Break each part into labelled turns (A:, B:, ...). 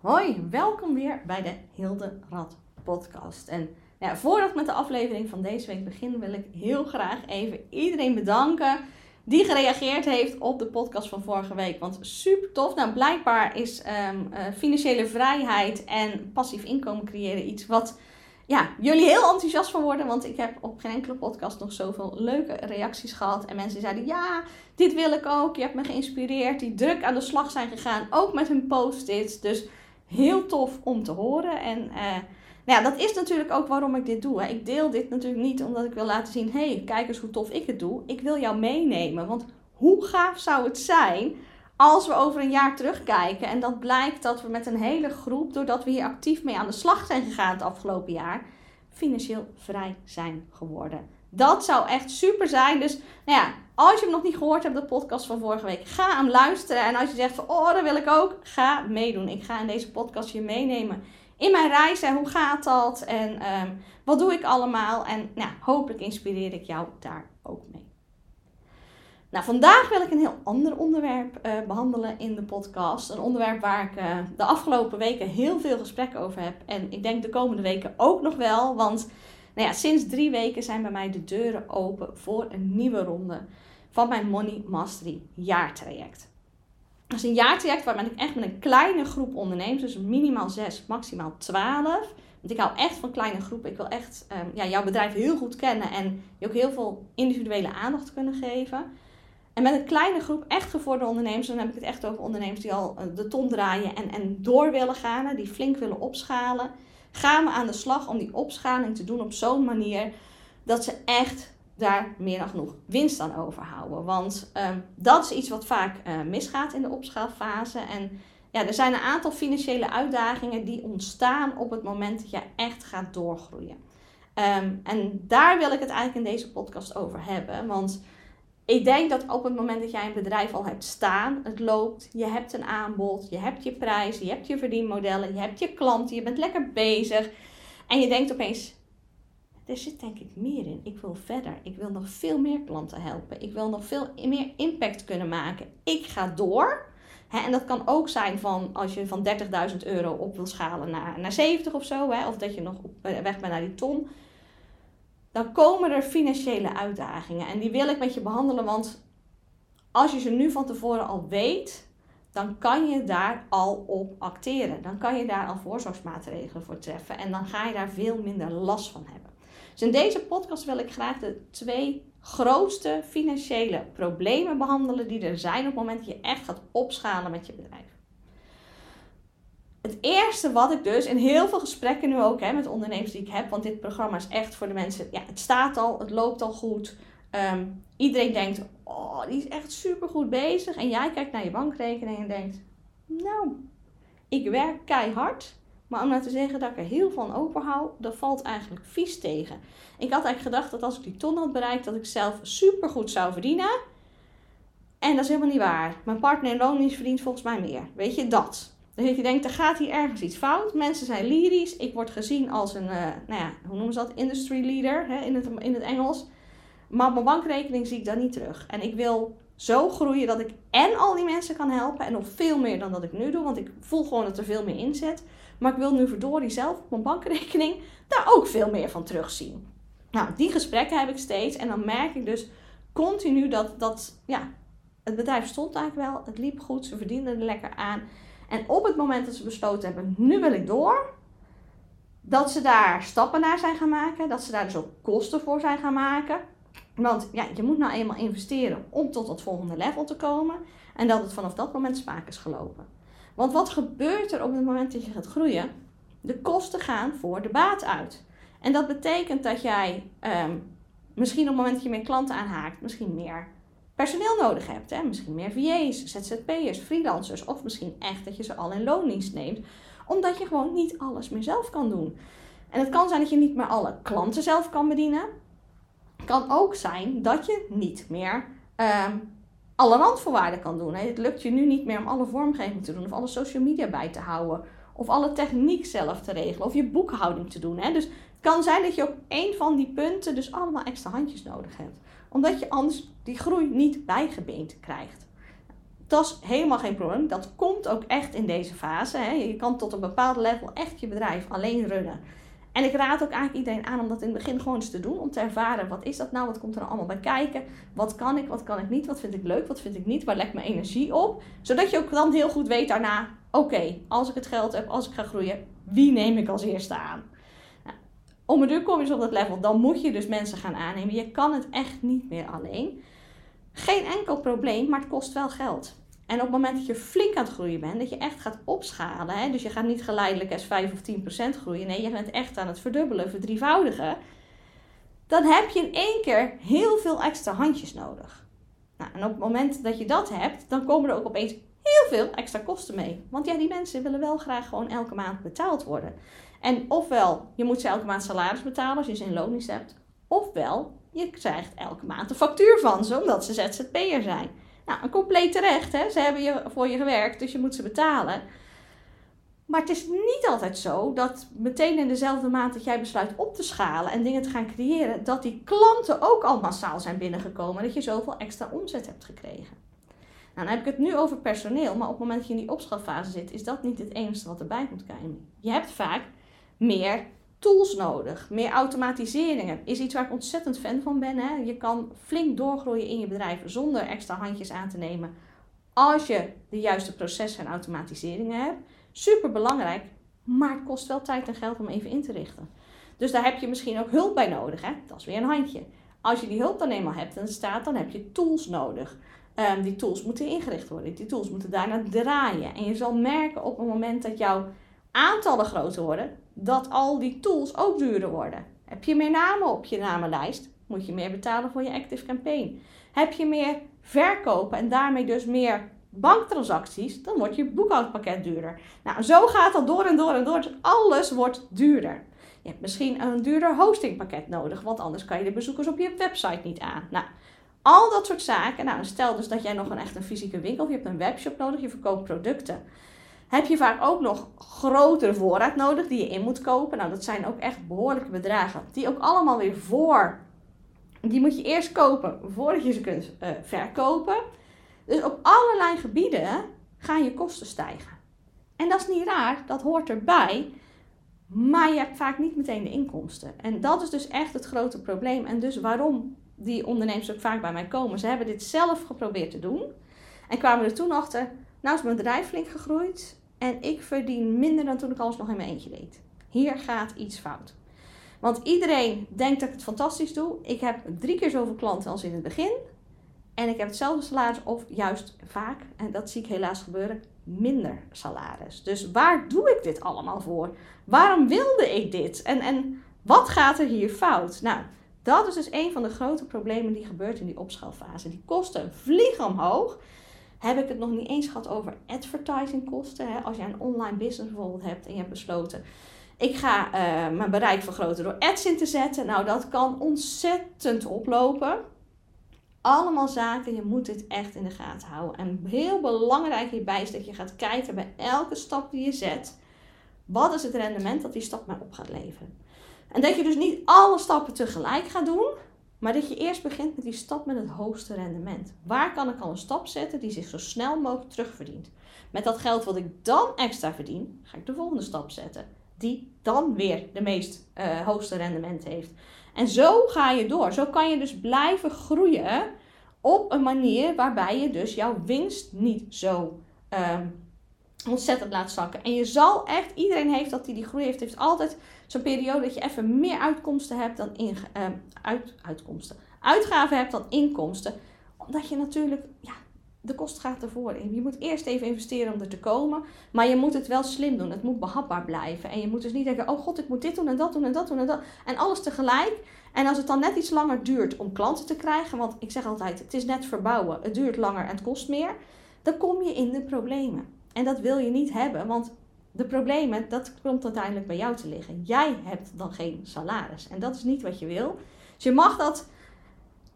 A: Hoi, welkom weer bij de Hilde Rad podcast. En ja, voordat ik met de aflevering van deze week begin, wil ik heel graag even iedereen bedanken die gereageerd heeft op de podcast van vorige week. Want super tof. Nou, blijkbaar is ehm, eh, financiële vrijheid en passief inkomen creëren iets wat ja, jullie heel enthousiast van worden. Want ik heb op geen enkele podcast nog zoveel leuke reacties gehad. En mensen zeiden: Ja, dit wil ik ook. Je hebt me geïnspireerd. Die druk aan de slag zijn gegaan. Ook met hun post-its. Dus heel tof om te horen. En uh, nou ja, dat is natuurlijk ook waarom ik dit doe. Hè. Ik deel dit natuurlijk niet omdat ik wil laten zien: hey, kijk eens hoe tof ik het doe. Ik wil jou meenemen. Want hoe gaaf zou het zijn als we over een jaar terugkijken en dat blijkt dat we met een hele groep, doordat we hier actief mee aan de slag zijn gegaan het afgelopen jaar, financieel vrij zijn geworden. Dat zou echt super zijn. Dus nou ja, als je hem nog niet gehoord hebt, de podcast van vorige week, ga hem luisteren. En als je zegt van, oh, dat wil ik ook, ga meedoen. Ik ga in deze podcast je meenemen in mijn reis en hoe gaat dat en ehm, wat doe ik allemaal. En nou, hopelijk inspireer ik jou daar ook mee. Nou, vandaag wil ik een heel ander onderwerp uh, behandelen in de podcast. Een onderwerp waar ik uh, de afgelopen weken heel veel gesprekken over heb. En ik denk de komende weken ook nog wel. Want nou ja, sinds drie weken zijn bij mij de deuren open voor een nieuwe ronde van mijn Money Mastery jaartraject. Dat is een jaartraject waar ik echt met een kleine groep ondernemers, dus minimaal zes, maximaal twaalf. Want ik hou echt van kleine groepen. Ik wil echt um, ja, jouw bedrijf heel goed kennen en je ook heel veel individuele aandacht kunnen geven. En met een kleine groep echt gevorderde ondernemers, dan heb ik het echt over ondernemers die al eh, de ton draaien en, en door willen gaan, die flink willen opschalen, gaan we aan de slag om die opschaling te doen op zo'n manier dat ze echt daar meer dan genoeg winst aan overhouden. Want um, dat is iets wat vaak uh, misgaat in de opschaalfase. En ja, er zijn een aantal financiële uitdagingen die ontstaan op het moment dat je echt gaat doorgroeien. Um, en daar wil ik het eigenlijk in deze podcast over hebben. Want ik denk dat op het moment dat jij een bedrijf al hebt staan, het loopt, je hebt een aanbod, je hebt je prijs, je hebt je verdienmodellen, je hebt je klanten, je bent lekker bezig. En je denkt opeens, er zit denk ik meer in. Ik wil verder. Ik wil nog veel meer klanten helpen. Ik wil nog veel meer impact kunnen maken. Ik ga door. en dat kan ook zijn van als je van 30.000 euro op wil schalen naar, naar 70 of zo. of dat je nog op weg bent naar die ton dan komen er financiële uitdagingen. En die wil ik met je behandelen, want als je ze nu van tevoren al weet, dan kan je daar al op acteren. Dan kan je daar al voorzorgsmaatregelen voor treffen en dan ga je daar veel minder last van hebben. Dus in deze podcast wil ik graag de twee grootste financiële problemen behandelen die er zijn op het moment dat je echt gaat opschalen met je bedrijf het eerste wat ik dus in heel veel gesprekken nu ook hè, met ondernemers die ik heb, want dit programma is echt voor de mensen, ja, het staat al, het loopt al goed. Um, iedereen denkt, oh, die is echt super goed bezig. En jij kijkt naar je bankrekening en denkt, nou, ik werk keihard. Maar om nou te zeggen dat ik er heel van overhoud, dat valt eigenlijk vies tegen. Ik had eigenlijk gedacht dat als ik die ton had bereikt, dat ik zelf super goed zou verdienen. En dat is helemaal niet waar. Mijn partner in loondienst verdient volgens mij meer. Weet je, dat. Dus je denkt, er gaat hier ergens iets fout. Mensen zijn lyrisch. Ik word gezien als een, uh, nou ja, hoe noemen ze dat? Industry leader hè, in, het, in het Engels. Maar op mijn bankrekening zie ik dat niet terug. En ik wil zo groeien dat ik en al die mensen kan helpen. En nog veel meer dan dat ik nu doe. Want ik voel gewoon dat er veel meer in zit. Maar ik wil nu verdorie zelf op mijn bankrekening daar ook veel meer van terugzien. Nou, die gesprekken heb ik steeds. En dan merk ik dus continu dat, dat ja, het bedrijf stond eigenlijk wel. Het liep goed. Ze verdienden er lekker aan. En op het moment dat ze besloten hebben, nu wil ik door, dat ze daar stappen naar zijn gaan maken, dat ze daar dus ook kosten voor zijn gaan maken. Want ja, je moet nou eenmaal investeren om tot dat volgende level te komen. En dat het vanaf dat moment spaak is gelopen. Want wat gebeurt er op het moment dat je gaat groeien? De kosten gaan voor de baat uit. En dat betekent dat jij um, misschien op het moment dat je meer klanten aanhaakt, misschien meer personeel nodig hebt. Hè? Misschien meer VA's, ZZP'ers, freelancers. Of misschien echt dat je ze al in loondienst neemt. Omdat je gewoon niet alles meer zelf kan doen. En het kan zijn dat je niet meer alle klanten zelf kan bedienen. Het kan ook zijn dat je niet meer um, alle randvoorwaarden kan doen. Het lukt je nu niet meer om alle vormgeving te doen. Of alle social media bij te houden. Of alle techniek zelf te regelen. Of je boekhouding te doen. Hè? Dus het kan zijn dat je op één van die punten dus allemaal extra handjes nodig hebt omdat je anders die groei niet bijgebeend krijgt. Dat is helemaal geen probleem. Dat komt ook echt in deze fase. Hè. Je kan tot een bepaald level echt je bedrijf alleen runnen. En ik raad ook eigenlijk iedereen aan om dat in het begin gewoon eens te doen. Om te ervaren, wat is dat nou? Wat komt er nou allemaal bij kijken? Wat kan ik, wat kan ik niet? Wat vind ik leuk, wat vind ik niet? Waar legt mijn energie op? Zodat je ook dan heel goed weet daarna, oké, als ik het geld heb, als ik ga groeien, wie neem ik als eerste aan? Nou, om een duur kom je dus op dat level, dan moet je dus mensen gaan aannemen. Je kan het echt niet meer alleen. Geen enkel probleem, maar het kost wel geld. En op het moment dat je flink aan het groeien bent, dat je echt gaat opschalen, hè, dus je gaat niet geleidelijk eens 5 of 10% groeien, nee, je bent echt aan het verdubbelen, verdrievoudigen, dan heb je in één keer heel veel extra handjes nodig. Nou, en op het moment dat je dat hebt, dan komen er ook opeens heel veel extra kosten mee. Want ja, die mensen willen wel graag gewoon elke maand betaald worden. En ofwel, je moet ze elke maand salaris betalen als je ze in hebt, ofwel, je krijgt elke maand een factuur van ze, omdat ze ZZP'er zijn. Nou, een compleet terecht. Hè? Ze hebben je, voor je gewerkt, dus je moet ze betalen. Maar het is niet altijd zo dat meteen in dezelfde maand dat jij besluit op te schalen en dingen te gaan creëren, dat die klanten ook al massaal zijn binnengekomen en dat je zoveel extra omzet hebt gekregen. Nou, dan heb ik het nu over personeel, maar op het moment dat je in die opschalfase zit, is dat niet het enige wat erbij moet komen. Je hebt vaak meer tools nodig. Meer automatiseringen is iets waar ik ontzettend fan van ben. Hè? Je kan flink doorgroeien in je bedrijf zonder extra handjes aan te nemen. Als je de juiste processen en automatiseringen hebt. Super belangrijk, maar het kost wel tijd en geld om even in te richten. Dus daar heb je misschien ook hulp bij nodig. Hè? Dat is weer een handje. Als je die hulp dan eenmaal hebt en staat, dan heb je tools nodig. Um, die tools moeten ingericht worden. Die tools moeten daarna draaien. En je zal merken op het moment dat jouw aantallen groter worden, dat al die tools ook duurder worden. Heb je meer namen op je namenlijst, moet je meer betalen voor je Active Campaign. Heb je meer verkopen en daarmee dus meer banktransacties, dan wordt je boekhoudpakket duurder. Nou, zo gaat dat door en door en door. Dus alles wordt duurder. Je hebt misschien een duurder hostingpakket nodig, want anders kan je de bezoekers op je website niet aan. Nou, al dat soort zaken. Nou, stel dus dat jij nog een echt een fysieke winkel, of je hebt een webshop nodig, je verkoopt producten heb je vaak ook nog grotere voorraad nodig die je in moet kopen. Nou, dat zijn ook echt behoorlijke bedragen. Die ook allemaal weer voor. Die moet je eerst kopen voordat je ze kunt uh, verkopen. Dus op allerlei gebieden gaan je kosten stijgen. En dat is niet raar, dat hoort erbij. Maar je hebt vaak niet meteen de inkomsten. En dat is dus echt het grote probleem. En dus waarom die ondernemers ook vaak bij mij komen. Ze hebben dit zelf geprobeerd te doen. En kwamen er toen achter, nou is mijn bedrijf flink gegroeid en ik verdien minder dan toen ik alles nog in mijn eentje deed. Hier gaat iets fout. Want iedereen denkt dat ik het fantastisch doe. Ik heb drie keer zoveel klanten als in het begin. En ik heb hetzelfde salaris of juist vaak, en dat zie ik helaas gebeuren, minder salaris. Dus waar doe ik dit allemaal voor? Waarom wilde ik dit? En, en wat gaat er hier fout? Nou, dat is dus een van de grote problemen die gebeurt in die opschaalfase. Die kosten vliegen omhoog heb ik het nog niet eens gehad over advertising kosten. Hè? Als je een online business bijvoorbeeld hebt en je hebt besloten, ik ga uh, mijn bereik vergroten door ads in te zetten. Nou, dat kan ontzettend oplopen. Allemaal zaken, je moet dit echt in de gaten houden. En heel belangrijk hierbij is dat je gaat kijken bij elke stap die je zet. Wat is het rendement dat die stap mij op gaat leveren? En dat je dus niet alle stappen tegelijk gaat doen, maar dat je eerst begint met die stap met het hoogste rendement. Waar kan ik al een stap zetten die zich zo snel mogelijk terugverdient? Met dat geld wat ik dan extra verdien, ga ik de volgende stap zetten. Die dan weer de meest uh, hoogste rendement heeft. En zo ga je door. Zo kan je dus blijven groeien op een manier waarbij je dus jouw winst niet zo ehm, ontzettend laat zakken. En je zal echt, iedereen heeft dat die die groei heeft, heeft altijd zo'n periode dat je even meer uitkomsten hebt dan in, uh, uit, uitkomsten. Uitgaven hebt dan inkomsten. Omdat je natuurlijk, ja, de kost gaat ervoor. Je moet eerst even investeren om er te komen. Maar je moet het wel slim doen. Het moet behapbaar blijven. En je moet dus niet denken, oh god, ik moet dit doen en dat doen en dat doen en dat. En alles tegelijk. En als het dan net iets langer duurt om klanten te krijgen. Want ik zeg altijd, het is net verbouwen. Het duurt langer en het kost meer. Dan kom je in de problemen. En dat wil je niet hebben, want de problemen, dat komt uiteindelijk bij jou te liggen. Jij hebt dan geen salaris. En dat is niet wat je wil. Dus je mag dat.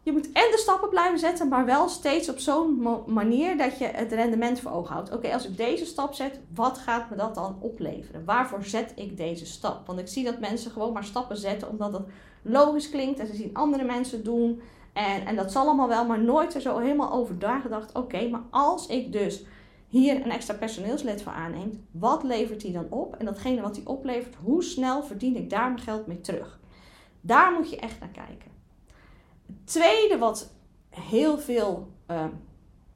A: Je moet en de stappen blijven zetten, maar wel steeds op zo'n manier dat je het rendement voor ogen houdt. Oké, als ik deze stap zet, wat gaat me dat dan opleveren? Waarvoor zet ik deze stap? Want ik zie dat mensen gewoon maar stappen zetten omdat het logisch klinkt en ze zien andere mensen doen. En, en dat zal allemaal wel, maar nooit er zo helemaal over nagedacht. Oké, maar als ik dus hier een extra personeelslid voor aanneemt, wat levert die dan op? En datgene wat die oplevert, hoe snel verdien ik daar mijn geld mee terug? Daar moet je echt naar kijken. Het tweede wat heel veel, uh,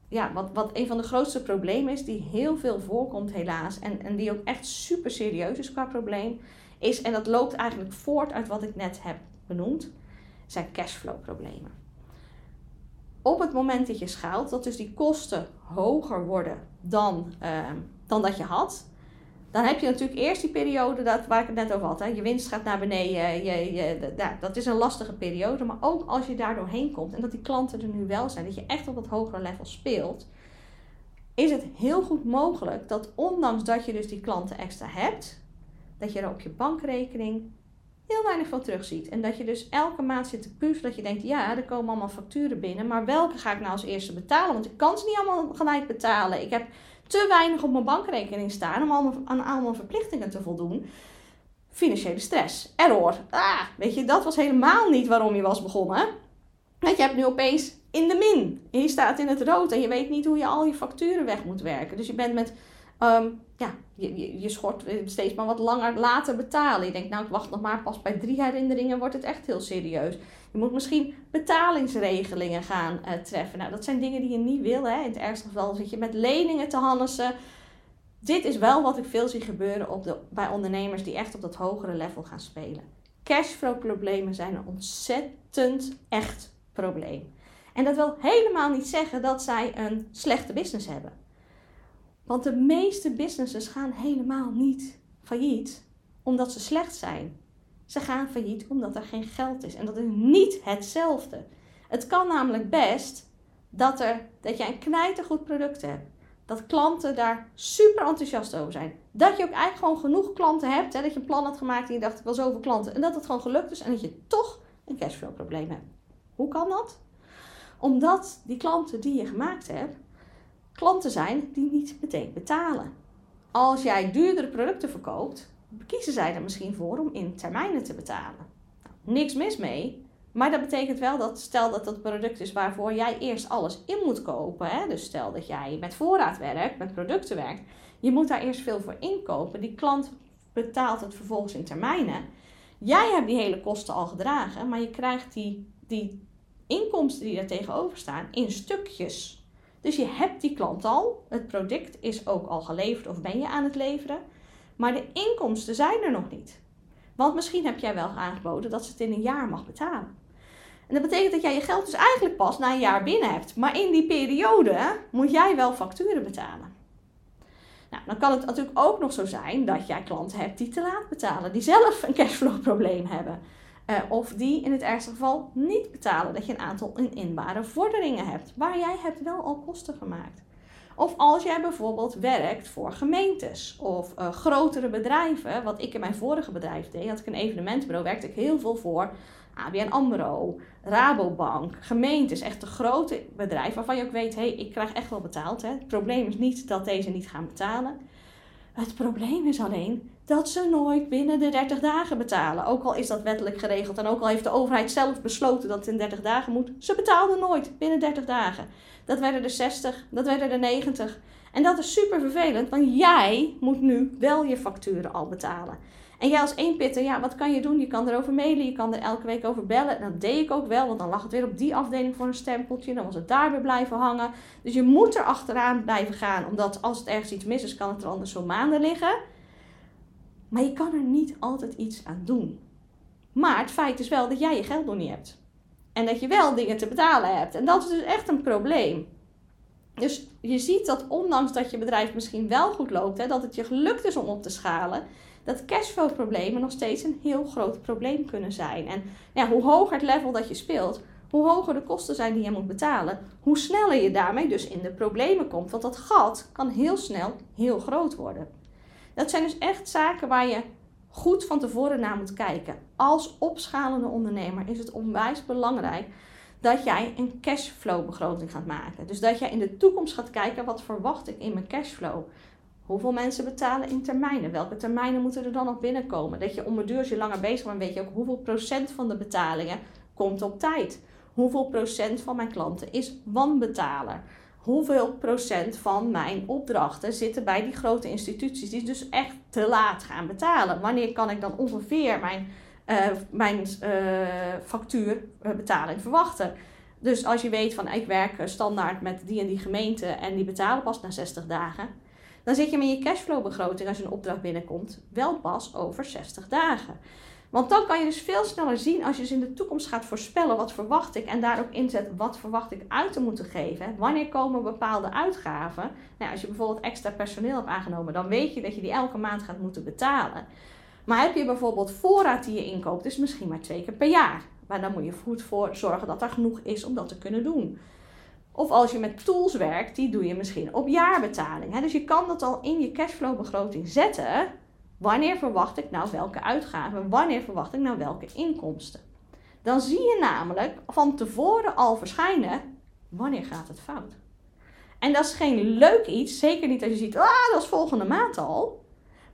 A: ja, wat, wat een van de grootste problemen is, die heel veel voorkomt helaas, en, en die ook echt super serieus is qua probleem, is, en dat loopt eigenlijk voort uit wat ik net heb benoemd, zijn cashflow problemen op het moment dat je schaalt, dat dus die kosten hoger worden dan, ehm, dan dat je had. Dan heb je natuurlijk eerst die periode dat, waar ik het net over had. Hè. Je winst gaat naar beneden. Je, ja, dat is een lastige periode. Maar ook als je daar doorheen komt en dat die klanten er nu wel zijn. Dat je echt op dat hogere level speelt. Is het heel goed mogelijk dat ondanks dat je dus die klanten extra hebt. Dat je er op je bankrekening heel weinig van terugziet. En dat je dus elke maand zit te puzzelen. Dat je denkt, ja, er komen allemaal facturen binnen. Maar welke ga ik nou als eerste betalen? Want ik kan ze niet allemaal gelijk betalen. Ik heb te weinig op mijn bankrekening staan om allemaal, aan allemaal verplichtingen te voldoen. Financiële stress. Error. Ah, weet je, dat was helemaal niet waarom je was begonnen. Want je hebt nu opeens in de min. En je staat in het rood en je weet niet hoe je al je facturen weg moet werken. Dus je bent met Ehm, ja, je, je, schort steeds maar wat langer later betalen. Je denkt, nou, ik wacht nog maar. Pas bij drie herinneringen wordt het echt heel serieus. Je moet misschien betalingsregelingen gaan uh, treffen. Nou, dat zijn dingen die je niet wil. Hè. In het ergste geval zit je met leningen te hannissen. Dit is wel wat ik veel zie gebeuren op de, bij ondernemers die echt op dat hogere level gaan spelen. Cashflow problemen zijn een ontzettend echt probleem. En dat wil helemaal niet zeggen dat zij een slechte business hebben. Want de meeste businesses gaan helemaal niet failliet omdat ze slecht zijn. Ze gaan failliet omdat er geen geld is. En dat is niet hetzelfde. Het kan namelijk best dat, er, dat jij een knijtergoed product hebt. Dat klanten daar super enthousiast over zijn. Dat je ook eigenlijk gewoon genoeg klanten hebt. Hè, dat je een plan had gemaakt en je dacht ik wil zoveel klanten. En dat het gewoon gelukt is en dat je toch een cashflow probleem hebt. Hoe kan dat? Omdat die klanten die je gemaakt hebt, klanten zijn die niet meteen betalen. Als jij duurdere producten verkoopt, kiezen zij er misschien voor om in termijnen te betalen. Nou, niks mis mee, maar dat betekent wel dat stel dat dat product is waarvoor jij eerst alles in moet kopen. Hè? Dus stel dat jij met voorraad werkt, met producten werkt, je moet daar eerst veel voor inkopen. Die klant betaalt het vervolgens in termijnen. Jij hebt die hele kosten al gedragen, maar je krijgt die, die inkomsten die er tegenover staan in stukjes. Dus je hebt die klant al. Het product is ook al geleverd of ben je aan het leveren. Maar de inkomsten zijn er nog niet. Want misschien heb jij wel aangeboden dat ze het in een jaar mag betalen. En dat betekent dat jij je geld dus eigenlijk pas na een jaar binnen hebt. Maar in die periode moet jij wel facturen betalen. Nou, dan kan het natuurlijk ook nog zo zijn dat jij klanten hebt die te laat betalen, die zelf een cashflow probleem hebben. Uh, of die in het ergste geval niet betalen. Dat je een aantal inbare vorderingen hebt. Maar jij hebt wel al kosten gemaakt. Of als jij bijvoorbeeld werkt voor gemeentes of uh, grotere bedrijven. Wat ik in mijn vorige bedrijf deed. Had ik een evenementenbureau. Werkte ik heel veel voor ABN AMRO, Rabobank, gemeentes. Echt de grote bedrijven waarvan je ook weet. Hé, hey, ik krijg echt wel betaald. Hè. Het probleem is niet dat deze niet gaan betalen. Het probleem is alleen dat ze nooit binnen de 30 dagen betalen. Ook al is dat wettelijk geregeld en ook al heeft de overheid zelf besloten dat het in 30 dagen moet. Ze betaalden nooit binnen 30 dagen. Dat werden er 60, dat werden er 90. En dat is super vervelend, want jij moet nu wel je facturen al betalen. En jij als eenpitter, ja, wat kan je doen? Je kan erover mailen, je kan er elke week over bellen. En dat deed ik ook wel, want dan lag het weer op die afdeling voor een stempeltje. Dan was het daar weer blijven hangen. Dus je moet er achteraan blijven gaan, omdat als het ergens iets mis is, kan het er anders zo maanden liggen. Maar je kan er niet altijd iets aan doen. Maar het feit is wel dat jij je geld nog niet hebt. En dat je wel dingen te betalen hebt. En dat is dus echt een probleem. Dus je ziet dat ondanks dat je bedrijf misschien wel goed loopt, hè, dat het je gelukt is om op te schalen, dat cashflow problemen nog steeds een heel groot probleem kunnen zijn. En hoe hoger het level dat je speelt, hoe hoger de kosten zijn die je moet betalen, hoe sneller je daarmee dus in de problemen komt. Want dat gat kan heel snel heel groot worden. Dat zijn dus echt zaken waar je goed van tevoren naar moet kijken. Als opschalende ondernemer is het onwijs belangrijk dat jij een cashflow begroting gaat maken. Dus dat jij in de toekomst gaat kijken wat verwacht ik in mijn cashflow. Hoeveel mensen betalen in termijnen? Welke termijnen moeten er dan nog binnenkomen? Dat je om een duur, je langer bezig bent, weet je ook hoeveel procent van de betalingen komt op tijd. hoeveel procent van mijn klanten is wanbetaler? Hoeveel procent van mijn opdrachten zitten bij die grote instituties die dus echt te laat gaan betalen? Wanneer kan ik dan ongeveer mijn, uh, mijn uh, factuurbetaling verwachten? Dus als je weet van ik werk standaard met die en die gemeente en die betalen pas na 60 dagen, dan zit je met je cashflowbegroting als een opdracht binnenkomt wel pas over 60 dagen. Want dan kan je dus veel sneller zien als je dus in de toekomst gaat voorspellen wat verwacht ik en daar ook inzet wat verwacht ik uit te moeten geven. Wanneer komen bepaalde uitgaven? Nou, als je bijvoorbeeld extra personeel hebt aangenomen, dan weet je dat je die elke maand gaat moeten betalen. Maar heb je bijvoorbeeld voorraad die je inkoopt, dus misschien maar twee keer per jaar. Maar dan moet je goed voor zorgen dat er genoeg is om dat te kunnen doen. Of als je met tools werkt, die doe je misschien op jaarbetaling. Dus je kan dat al in je cashflowbegroting zetten. Wanneer verwacht ik nou welke uitgaven? Wanneer verwacht ik nou welke inkomsten? Dan zie je namelijk van tevoren al verschijnen wanneer gaat het fout. En dat is geen leuk iets, zeker niet als je ziet, ah, dat is volgende maand al.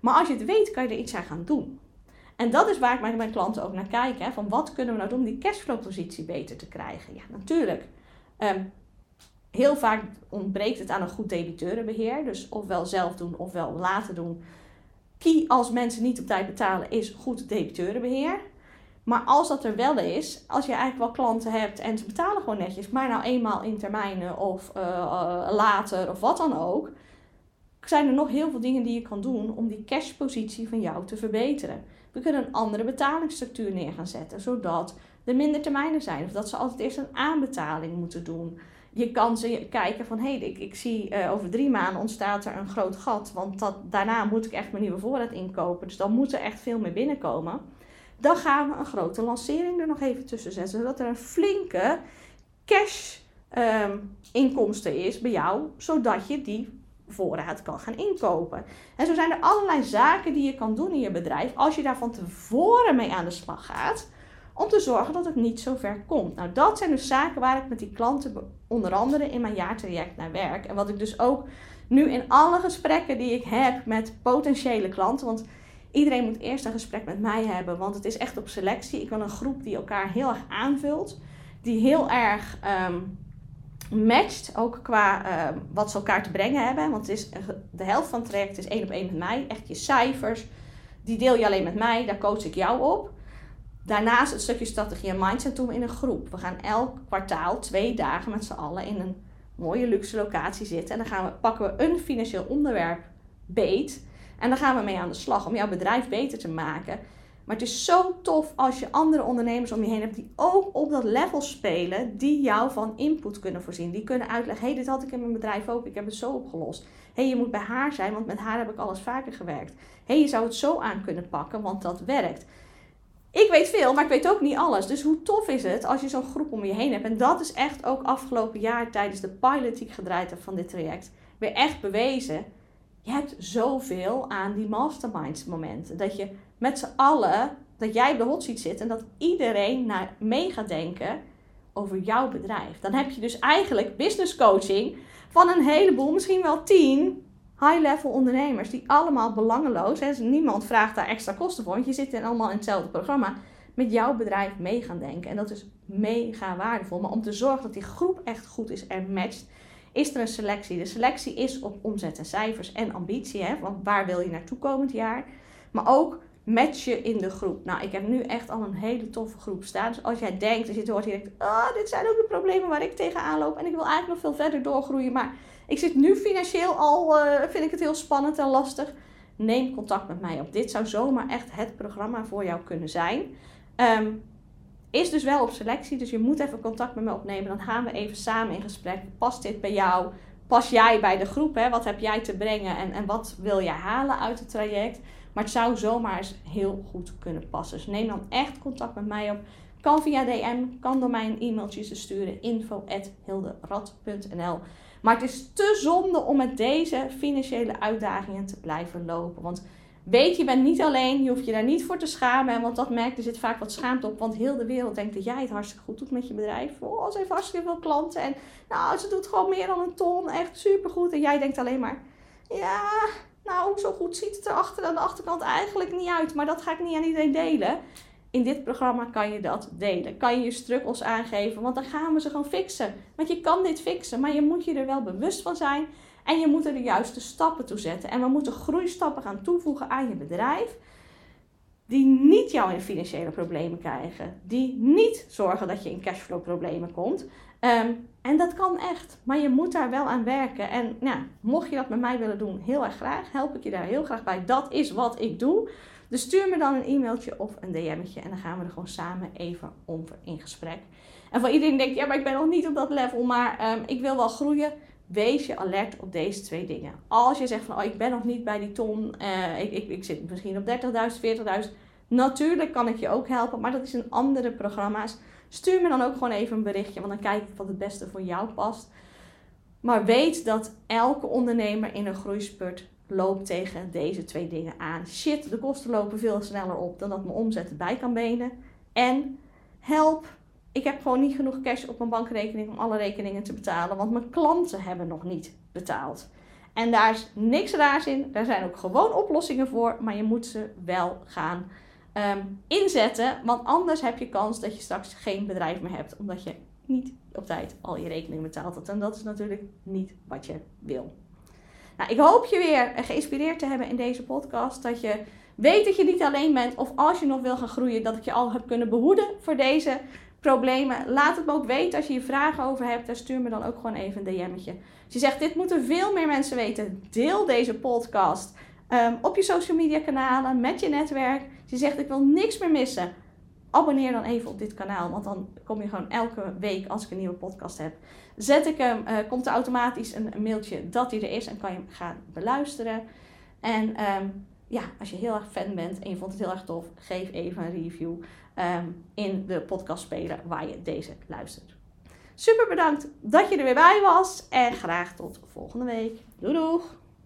A: Maar als je het weet, kan je er iets aan gaan doen. En dat is waar ik met mijn klanten ook naar kijk. Hè, van wat kunnen we nou doen om die cashflow-positie beter te krijgen? Ja, natuurlijk. Um, heel vaak ontbreekt het aan een goed debiteurenbeheer. Dus ofwel zelf doen ofwel laten doen. Key als mensen niet op tijd betalen is goed debiteurenbeheer. Maar als dat er wel is, als je eigenlijk wel klanten hebt en ze betalen gewoon netjes, maar nou eenmaal in termijnen of uh, later of wat dan ook, zijn er nog heel veel dingen die je kan doen om die cashpositie van jou te verbeteren. We kunnen een andere betalingsstructuur neer gaan zetten, zodat er minder termijnen zijn of dat ze altijd eerst een aanbetaling moeten doen je kan ze kijken van hé, hey, ik, ik zie uh, over drie maanden ontstaat er een groot gat. Want dat, daarna moet ik echt mijn nieuwe voorraad inkopen. Dus dan moet er echt veel meer binnenkomen. Dan gaan we een grote lancering er nog even tussen zetten. Zodat er een flinke cash um, inkomsten is bij jou. Zodat je die voorraad kan gaan inkopen. En zo zijn er allerlei zaken die je kan doen in je bedrijf. Als je daar van tevoren mee aan de slag gaat om te zorgen dat het niet zo ver komt. Nou, dat zijn dus zaken waar ik met die klanten onder andere in mijn jaartraject naar werk. En wat ik dus ook nu in alle gesprekken die ik heb met potentiële klanten, want iedereen moet eerst een gesprek met mij hebben, want het is echt op selectie. Ik wil een groep die elkaar heel erg aanvult, die heel erg um, matcht, ook qua uh, wat ze elkaar te brengen hebben. Want het is, de helft van het traject is één op één met mij, echt je cijfers. Die deel je alleen met mij, daar coach ik jou op. Daarnaast het stukje strategie en mindset doen we in een groep. We gaan elk kwartaal twee dagen met z'n allen in een mooie luxe locatie zitten. En dan gaan we, pakken we een financieel onderwerp beet. En dan gaan we mee aan de slag om jouw bedrijf beter te maken. Maar het is zo tof als je andere ondernemers om je heen hebt die ook op dat level spelen, die jou van input kunnen voorzien. Die kunnen uitleggen: hey, dit had ik in mijn bedrijf ook, ik heb het zo opgelost. Hey, je moet bij haar zijn, want met haar heb ik alles vaker gewerkt. Hey, je zou het zo aan kunnen pakken, want dat werkt ik weet veel, maar ik weet ook niet alles. Dus hoe tof is het als je zo'n groep om je heen hebt? En dat is echt ook afgelopen jaar tijdens de pilot die ik gedraaid heb van dit traject weer echt bewezen. Je hebt zoveel aan die masterminds momenten. Dat je met z'n allen, dat jij op de hot seat zit en dat iedereen naar mee gaat denken over jouw bedrijf. Dan heb je dus eigenlijk business coaching van een heleboel, misschien wel tien high-level ondernemers die allemaal belangeloos, hè, dus niemand vraagt daar extra kosten voor, want je zit allemaal in hetzelfde programma, met jouw bedrijf mee gaan denken. En dat is mega waardevol. Maar om te zorgen dat die groep echt goed is en matcht, is er een selectie. De selectie is op omzet en cijfers en ambitie, hè, want waar wil je naartoe komend jaar? Maar ook matchen in de groep. Nou, ik heb nu echt al een hele toffe groep staan. Dus als jij denkt, als je het hoort, je denkt, ah, dit zijn ook de problemen waar ik tegenaan loop en ik wil eigenlijk nog veel verder doorgroeien, maar ik zit nu financieel al, uh, vind ik het heel spannend en lastig. Neem contact met mij op. Dit zou zomaar echt het programma voor jou kunnen zijn. Um, is dus wel op selectie, dus je moet even contact met me opnemen. Dan gaan we even samen in gesprek. Past dit bij jou? Pas jij bij de groep? Hè? Wat heb jij te brengen en, en wat wil je halen uit het traject? Maar het zou zomaar eens heel goed kunnen passen. Dus neem dan echt contact met mij op. Kan via DM, kan door mij een e-mailtje te sturen. info.hilderad.nl maar het is te zonde om met deze financiële uitdagingen te blijven lopen. Want weet je, bent niet alleen. Je hoeft je daar niet voor te schamen. Want dat merkt, er zit vaak wat schaamte op. Want heel de wereld denkt dat jij het hartstikke goed doet met je bedrijf. Oh, ze heeft hartstikke veel klanten. En nou, ze doet gewoon meer dan een ton. Echt supergoed. En jij denkt alleen maar, ja, nou, zo goed ziet het er achter aan de achterkant eigenlijk niet uit. Maar dat ga ik niet aan iedereen delen. In dit programma kan je dat delen. Kan je je struggles aangeven, want dan gaan we ze gewoon fixen. Want je kan dit fixen, maar je moet je er wel bewust van zijn. En je moet er de juiste stappen toe zetten. En we moeten groeistappen gaan toevoegen aan je bedrijf. Die niet jou in financiële problemen krijgen. Die niet zorgen dat je in cashflow problemen komt. Ehm, en dat kan echt. Maar je moet daar wel aan werken. En mocht je dat met mij willen doen, heel erg graag. Help ik je daar heel graag bij. Dat is wat ik doe. Dus stuur me dan een e-mailtje of een DM'tje. En dan gaan we er gewoon samen even over in gesprek. En voor iedereen denkt, ja, maar ik ben nog niet op dat level. Maar ehm, ik wil wel groeien. Wees je alert op deze twee dingen. Als je zegt van, oh, ik ben nog niet bij die ton. Uh, ik, ik, ik zit misschien op 30.000, 40.000. Natuurlijk kan ik je ook helpen. Maar dat is in andere programma's. Stuur me dan ook gewoon even een berichtje, want dan kijk ik wat het beste voor jou past. Maar weet dat elke ondernemer in een groeispurt loopt tegen deze twee dingen aan. Shit, de kosten lopen veel sneller op dan dat mijn omzet bij kan benen. En help, ik heb gewoon niet genoeg cash op mijn bankrekening om alle rekeningen te betalen, want mijn klanten hebben nog niet betaald. En daar is niks raars in. Daar zijn ook gewoon oplossingen voor, maar je moet ze wel gaan um, inzetten. Want anders heb je kans dat je straks geen bedrijf meer hebt. Omdat je niet op tijd al je rekening betaald hebt. En dat is natuurlijk niet wat je wil. Nou, ik hoop je weer geïnspireerd te hebben in deze podcast. Dat je weet dat je niet alleen bent. Of als je nog wil gaan groeien, dat ik je al heb kunnen behoeden voor deze problemen. Laat het me ook weten als je je vragen over hebt. En stuur me dan ook gewoon even een DM'tje. Als je zegt, dit moeten veel meer mensen weten. Deel deze podcast. Um, op je social media kanalen, met je netwerk. Als je zegt ik wil niks meer missen, abonneer dan even op dit kanaal. Want dan kom je gewoon elke week als ik een nieuwe podcast heb. Zet ik hem, uh, komt er automatisch een, mailtje dat hij er is en kan je hem gaan beluisteren. En um, ja, als je heel erg fan bent en je vond het heel erg tof, geef even een review um, in de podcastspeler waar je deze luistert. Super bedankt dat je er weer bij was en graag tot volgende week. Doei doeg!